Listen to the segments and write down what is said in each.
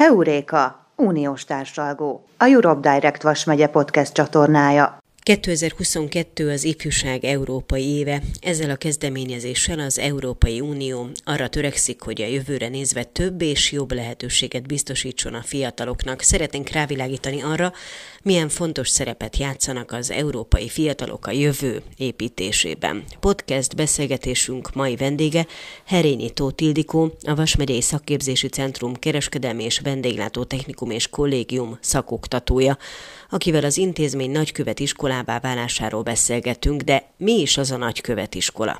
Heuréka, uniós társalgó, a Europe Direct Vas megye podcast csatornája. 2022 az ifjúság európai éve. Ezzel a kezdeményezéssel az Európai Unió arra törekszik, hogy a jövőre nézve több és jobb lehetőséget biztosítson a fiataloknak. Szeretnénk rávilágítani arra, milyen fontos szerepet játszanak az európai fiatalok a jövő építésében. Podcast beszélgetésünk mai vendége Herényi Tóth Ildikó, a Vasmegyei Szakképzési Centrum Kereskedelmi és Vendéglátó Technikum és Kollégium szakoktatója, akivel az intézmény nagykövet iskolává válásáról beszélgetünk, de mi is az a nagykövet iskola?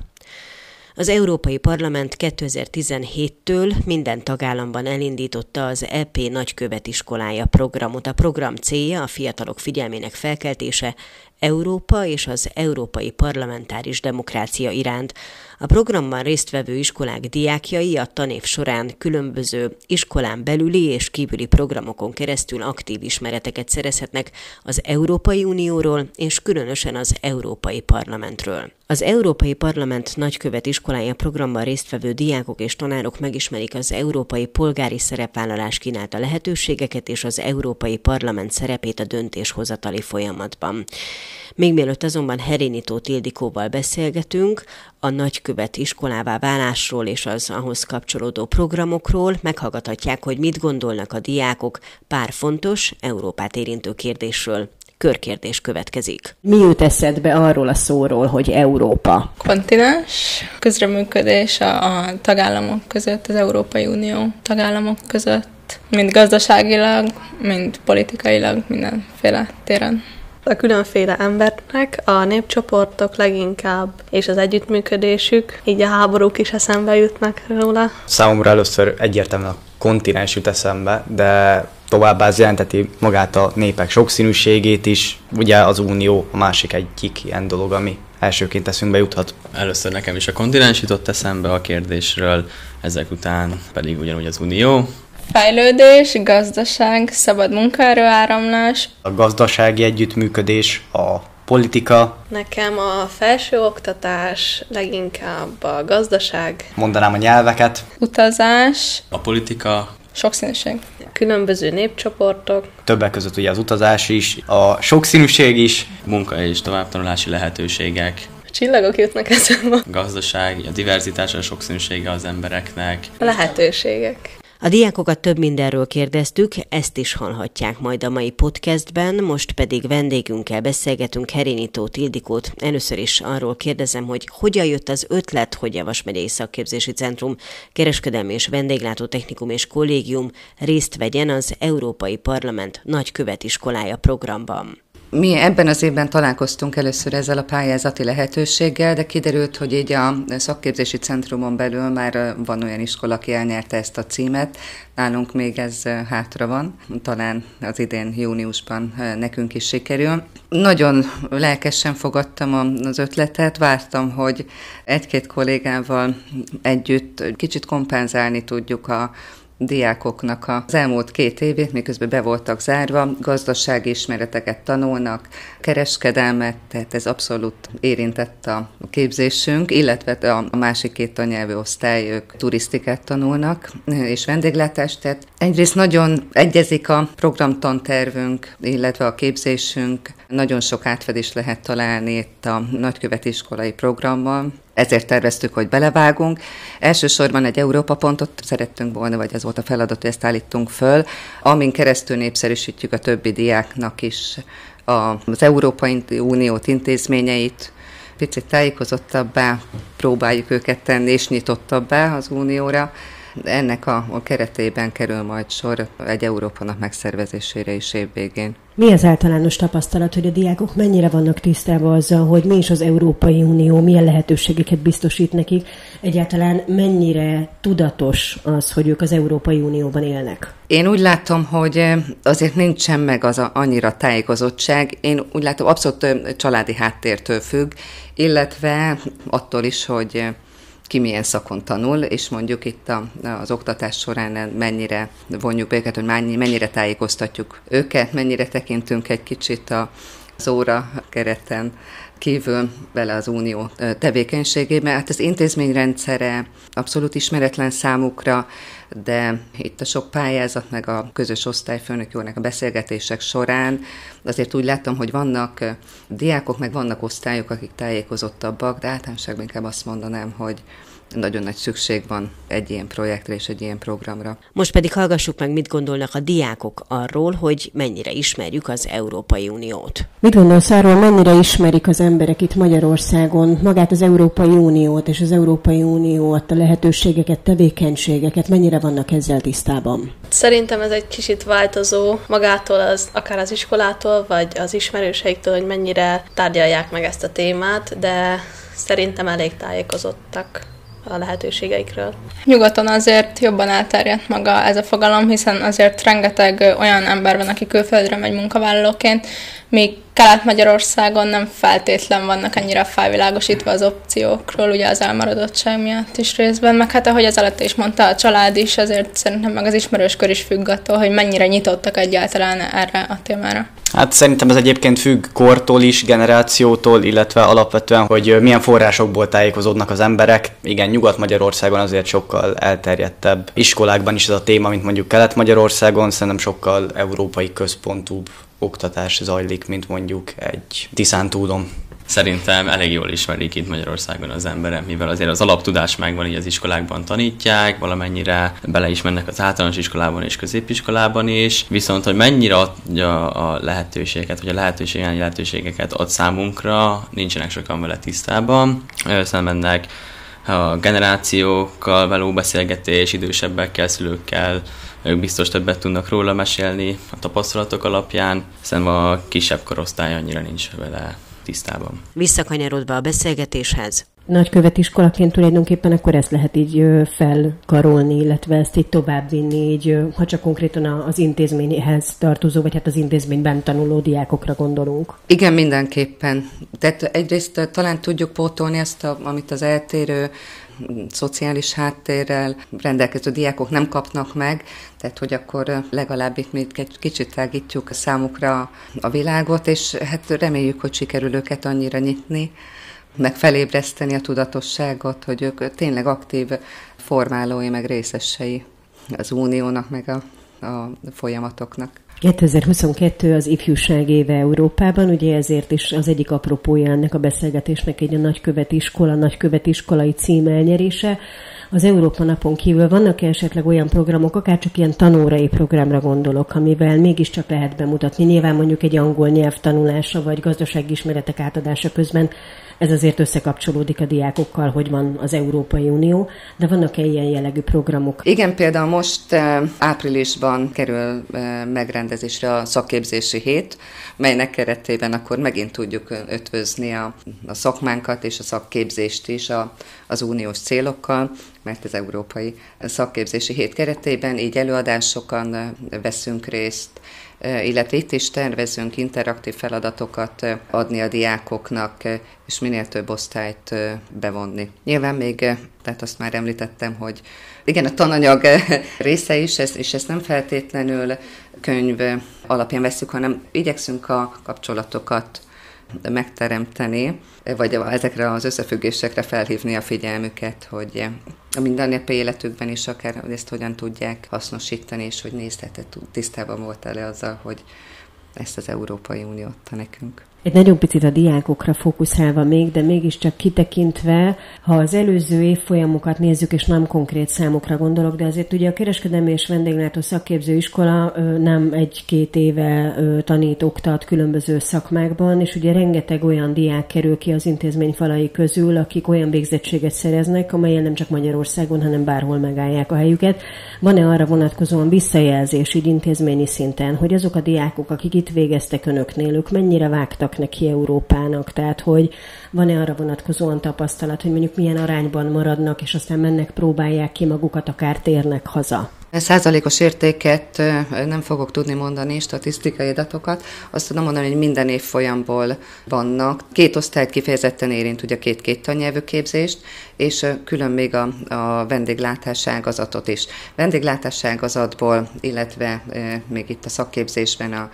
Az Európai Parlament 2017-től minden tagállamban elindította az EP nagykövetiskolája programot. A program célja a fiatalok figyelmének felkeltése Európa és az európai parlamentáris demokrácia iránt. A programban résztvevő iskolák diákjai a tanév során különböző iskolán belüli és kívüli programokon keresztül aktív ismereteket szerezhetnek az Európai Unióról és különösen az Európai Parlamentről. Az Európai Parlament nagykövet iskolája programban résztvevő diákok és tanárok megismerik az európai polgári szerepvállalás kínálta lehetőségeket és az Európai Parlament szerepét a döntéshozatali folyamatban. Még mielőtt azonban Herénitó Tildikóval beszélgetünk, a nagykövet iskolává válásról és az ahhoz kapcsolódó programokról meghallgathatják, hogy mit gondolnak a diákok pár fontos, Európát érintő kérdésről körkérdés következik. Mi jut eszedbe arról a szóról, hogy Európa? Kontinens, közreműködés a, a tagállamok között, az Európai Unió tagállamok között, mind gazdaságilag, mind politikailag, mindenféle téren a különféle embernek, a népcsoportok leginkább, és az együttműködésük, így a háborúk is eszembe jutnak róla. Számomra először egyértelműen a kontinens jut eszembe, de továbbá ez jelenteti magát a népek sokszínűségét is. Ugye az Unió a másik egyik ilyen dolog, ami elsőként eszünkbe juthat. Először nekem is a kontinens jutott eszembe a kérdésről, ezek után pedig ugyanúgy az Unió, Fejlődés, gazdaság, szabad munkaerő áramlás. A gazdasági együttműködés, a politika. Nekem a felsőoktatás, leginkább a gazdaság. Mondanám a nyelveket. Utazás. A politika. Sokszínűség. Különböző népcsoportok. Többek között ugye az utazás is, a sokszínűség is. Munka és továbbtanulási lehetőségek. A csillagok jutnak eszembe. A gazdaság, a diverzitás, a sokszínűsége az embereknek. A lehetőségek. A diákokat több mindenről kérdeztük, ezt is hallhatják majd a mai podcastben, most pedig vendégünkkel beszélgetünk Herinitó Tildikót. Először is arról kérdezem, hogy hogyan jött az ötlet, hogy a Vasmegyei Szakképzési Centrum Kereskedelmi és Vendéglátó Technikum és Kollégium részt vegyen az Európai Parlament nagykövetiskolája programban. Mi ebben az évben találkoztunk először ezzel a pályázati lehetőséggel, de kiderült, hogy így a szakképzési centrumon belül már van olyan iskola, aki elnyerte ezt a címet. Nálunk még ez hátra van, talán az idén júniusban nekünk is sikerül. Nagyon lelkesen fogadtam az ötletet, vártam, hogy egy-két kollégával együtt kicsit kompenzálni tudjuk a diákoknak az elmúlt két évét, miközben be voltak zárva, gazdasági ismereteket tanulnak, kereskedelmet, tehát ez abszolút érintett a képzésünk, illetve a másik két tannyelvű osztály, ők turisztikát tanulnak, és vendéglátást, tehát egyrészt nagyon egyezik a programtantervünk, illetve a képzésünk, nagyon sok átfedés lehet találni itt a nagykövetiskolai programban, ezért terveztük, hogy belevágunk. Elsősorban egy Európa pontot szerettünk volna, vagy ez volt a feladat, hogy ezt állítunk föl, amin keresztül népszerűsítjük a többi diáknak is az Európai Uniót intézményeit, picit tájékozottabbá próbáljuk őket tenni, és nyitottabbá az Unióra. Ennek a, a keretében kerül majd sor egy Európa megszervezésére is évvégén. Mi az általános tapasztalat, hogy a diákok mennyire vannak tisztában azzal, hogy mi is az Európai Unió, milyen lehetőségeket biztosít nekik, egyáltalán mennyire tudatos az, hogy ők az Európai Unióban élnek? Én úgy látom, hogy azért nincsen meg az a, annyira tájékozottság. Én úgy látom, abszolút családi háttértől függ, illetve attól is, hogy ki milyen szakon tanul, és mondjuk itt a, az oktatás során mennyire vonjuk be őket, hogy mennyire tájékoztatjuk őket, mennyire tekintünk egy kicsit a az óra kereten kívül vele az unió tevékenységébe. Hát az intézményrendszere abszolút ismeretlen számukra, de itt a sok pályázat, meg a közös osztályfőnök jónak a beszélgetések során azért úgy láttam, hogy vannak diákok, meg vannak osztályok, akik tájékozottabbak, de általánosságban inkább azt mondanám, hogy nagyon nagy szükség van egy ilyen projektre és egy ilyen programra. Most pedig hallgassuk meg, mit gondolnak a diákok arról, hogy mennyire ismerjük az Európai Uniót. Mit gondolsz arról, mennyire ismerik az emberek itt Magyarországon magát az Európai Uniót és az Európai Unió adta lehetőségeket, tevékenységeket, mennyire vannak ezzel tisztában? Szerintem ez egy kicsit változó magától, az, akár az iskolától, vagy az ismerőseiktől, hogy mennyire tárgyalják meg ezt a témát, de szerintem elég tájékozottak a lehetőségeikről. Nyugaton azért jobban elterjedt maga ez a fogalom, hiszen azért rengeteg olyan ember van, aki külföldre megy munkavállalóként, míg Kelet-Magyarországon nem feltétlen vannak ennyire felvilágosítva az opciókról, ugye az elmaradottság miatt is részben, meg hát ahogy az előtte is mondta, a család is, azért szerintem meg az ismerős kör is függ attól, hogy mennyire nyitottak egyáltalán erre a témára. Hát szerintem ez egyébként függ kortól is, generációtól, illetve alapvetően, hogy milyen forrásokból tájékozódnak az emberek. Igen, Nyugat-Magyarországon azért sokkal elterjedtebb iskolákban is ez a téma, mint mondjuk Kelet-Magyarországon, szerintem sokkal európai központúbb oktatás zajlik, mint mondjuk egy Tiszántúlon. Szerintem elég jól ismerik itt Magyarországon az emberek, mivel azért az alaptudás megvan, így az iskolákban tanítják, valamennyire beleismernek az általános iskolában és középiskolában is, viszont hogy mennyire adja a lehetőségeket, vagy a lehetőségen lehetőségeket ad számunkra, nincsenek sokan vele tisztában. Összemennek a generációkkal való beszélgetés, idősebbekkel, szülőkkel, ők biztos többet tudnak róla mesélni a tapasztalatok alapján, hiszen a kisebb korosztály annyira nincs vele tisztában. Visszakanyarodva a beszélgetéshez. Nagykövetiskolaként tulajdonképpen akkor ezt lehet így felkarolni, illetve ezt így továbbvinni, így, ha csak konkrétan az intézményhez tartozó, vagy hát az intézményben tanuló diákokra gondolunk. Igen, mindenképpen. Tehát egyrészt talán tudjuk pótolni ezt, a, amit az eltérő szociális háttérrel rendelkező diákok nem kapnak meg, tehát hogy akkor legalább itt még egy kicsit tágítjuk számukra a világot, és hát reméljük, hogy sikerül őket annyira nyitni, meg felébreszteni a tudatosságot, hogy ők tényleg aktív formálói, meg részesei az uniónak, meg a, a folyamatoknak. 2022 az ifjúság éve Európában, ugye ezért is az egyik apropója ennek a beszélgetésnek egy a nagykövetiskola, nagykövetiskolai cím elnyerése. Az Európa napon kívül vannak -e esetleg olyan programok, akár csak ilyen tanórai programra gondolok, amivel mégiscsak lehet bemutatni, nyilván mondjuk egy angol nyelv tanulása vagy gazdasági ismeretek átadása közben ez azért összekapcsolódik a diákokkal, hogy van az Európai Unió, de vannak-e ilyen jellegű programok? Igen, például most eh, áprilisban kerül eh, megrendezésre a szakképzési hét, melynek keretében akkor megint tudjuk ötvözni a, a szakmánkat és a szakképzést is a, az uniós célokkal, mert az Európai Szakképzési Hét keretében így előadásokon veszünk részt, illetve itt is tervezünk interaktív feladatokat adni a diákoknak, és minél több osztályt bevonni. Nyilván még, tehát azt már említettem, hogy igen, a tananyag része is, és ezt nem feltétlenül könyv alapján veszük, hanem igyekszünk a kapcsolatokat megteremteni, vagy ezekre az összefüggésekre felhívni a figyelmüket, hogy a mindennapi életükben is akár hogy ezt hogyan tudják hasznosítani, és hogy nézheted, tisztában voltál-e azzal, hogy ezt az Európai Unió adta nekünk. Egy nagyon picit a diákokra fókuszálva még, de mégiscsak kitekintve, ha az előző évfolyamokat nézzük, és nem konkrét számokra gondolok, de azért ugye a kereskedelmi és vendéglátó szakképző iskola nem egy-két éve tanít, oktat különböző szakmákban, és ugye rengeteg olyan diák kerül ki az intézmény falai közül, akik olyan végzettséget szereznek, amelyen nem csak Magyarországon, hanem bárhol megállják a helyüket. Van-e arra vonatkozóan visszajelzés így intézményi szinten, hogy azok a diákok, akik itt végeztek önöknél, ők mennyire vágtak állnak neki Európának, tehát hogy van-e arra vonatkozóan tapasztalat, hogy mondjuk milyen arányban maradnak, és aztán mennek, próbálják ki magukat, akár térnek haza? Százalékos értéket nem fogok tudni mondani, statisztikai adatokat. Azt tudom mondani, hogy minden év folyamból vannak. Két osztályt kifejezetten érint ugye két-két tannyelvű képzést, és külön még a, a vendéglátás ágazatot is. Vendéglátás ágazatból, illetve még itt a szakképzésben a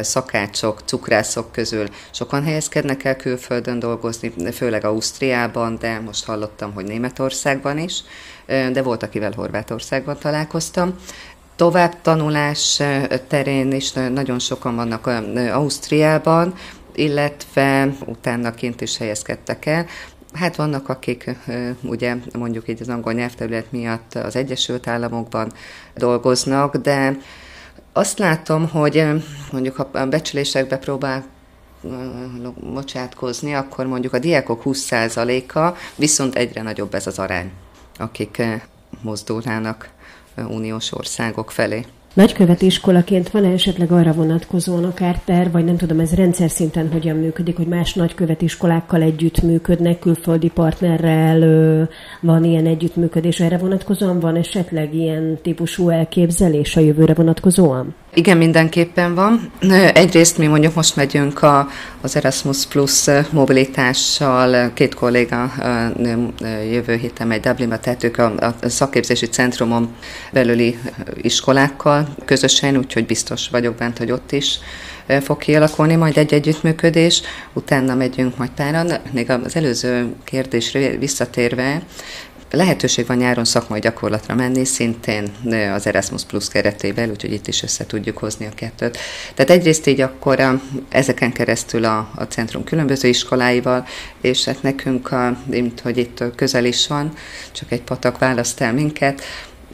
szakácsok, cukrászok közül sokan helyezkednek el külföldön dolgozni, főleg Ausztriában, de most hallottam, hogy Németországban is de volt, akivel Horvátországban találkoztam. Tovább tanulás terén is nagyon sokan vannak Ausztriában, illetve utána kint is helyezkedtek el. Hát vannak, akik ugye mondjuk így az angol nyelvterület miatt az Egyesült Államokban dolgoznak, de azt látom, hogy mondjuk ha becslésekbe próbál bocsátkozni, akkor mondjuk a diákok 20%-a, viszont egyre nagyobb ez az arány akik eh, mozdulnának eh, uniós országok felé. Nagyköveti iskolaként van-e esetleg arra vonatkozóan akár ter, vagy nem tudom, ez rendszer szinten hogyan működik, hogy más nagyköveti iskolákkal együtt működnek, külföldi partnerrel van ilyen együttműködés, erre vonatkozóan van esetleg ilyen típusú elképzelés a jövőre vonatkozóan? Igen, mindenképpen van. Egyrészt mi mondjuk most megyünk a, az Erasmus Plus mobilitással, két kolléga jövő héten megy Dublinba, tehát ők a, a szakképzési centrumon belüli iskolákkal közösen, úgyhogy biztos vagyok bent, hogy ott is fog kialakulni majd egy együttműködés, utána megyünk majd páran. Még az előző kérdésre visszatérve, Lehetőség van nyáron szakmai gyakorlatra menni, szintén az Erasmus Plus keretében, úgyhogy itt is össze tudjuk hozni a kettőt. Tehát egyrészt így akkor ezeken keresztül a, a centrum különböző iskoláival, és hát nekünk, a, mint hogy itt közel is van, csak egy patak választ el minket,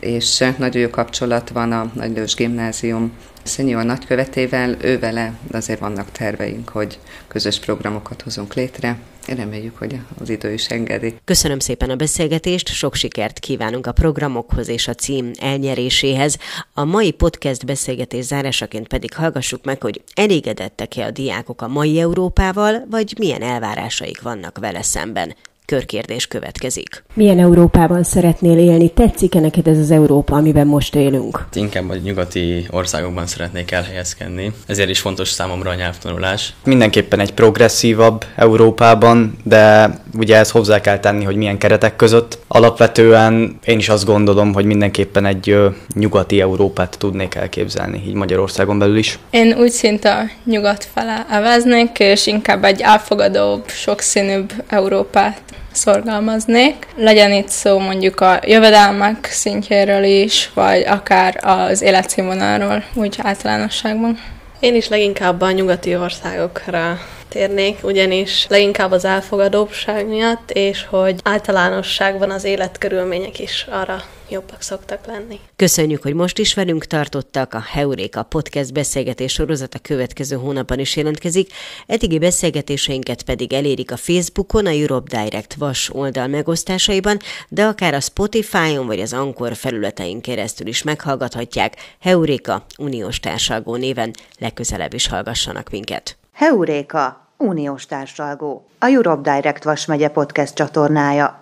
és nagyon jó kapcsolat van a Nagylős Gimnázium szenior nagykövetével, ővele azért vannak terveink, hogy közös programokat hozunk létre. Reméljük, hogy az idő is engedi. Köszönöm szépen a beszélgetést, sok sikert kívánunk a programokhoz és a cím elnyeréséhez. A mai podcast beszélgetés zárásaként pedig hallgassuk meg, hogy elégedettek-e a diákok a mai Európával, vagy milyen elvárásaik vannak vele szemben körkérdés következik. Milyen Európában szeretnél élni? Tetszik-e neked ez az Európa, amiben most élünk? Inkább a nyugati országokban szeretnék elhelyezkedni. Ezért is fontos számomra a nyelvtanulás. Mindenképpen egy progresszívabb Európában, de ugye ezt hozzá kell tenni, hogy milyen keretek között. Alapvetően én is azt gondolom, hogy mindenképpen egy nyugati Európát tudnék elképzelni, így Magyarországon belül is. Én úgy szinte a nyugat fele eveznék, és inkább egy elfogadóbb, sokszínűbb Európát szorgalmaznék. Legyen itt szó mondjuk a jövedelmek szintjéről is, vagy akár az életszínvonalról, úgy általánosságban. Én is leginkább a nyugati országokra térnék, ugyanis leginkább az elfogadóbbság miatt, és hogy általánosságban az életkörülmények is arra jobbak szoktak lenni. Köszönjük, hogy most is velünk tartottak. A Heuréka Podcast beszélgetés a következő hónapban is jelentkezik. Eddigi beszélgetéseinket pedig elérik a Facebookon, a Europe Direct Vas oldal megosztásaiban, de akár a Spotify-on vagy az Ankor felületein keresztül is meghallgathatják. Heuréka uniós társalgó néven legközelebb is hallgassanak minket. Heuréka, uniós társalgó, a Europe Direct Vas megye podcast csatornája.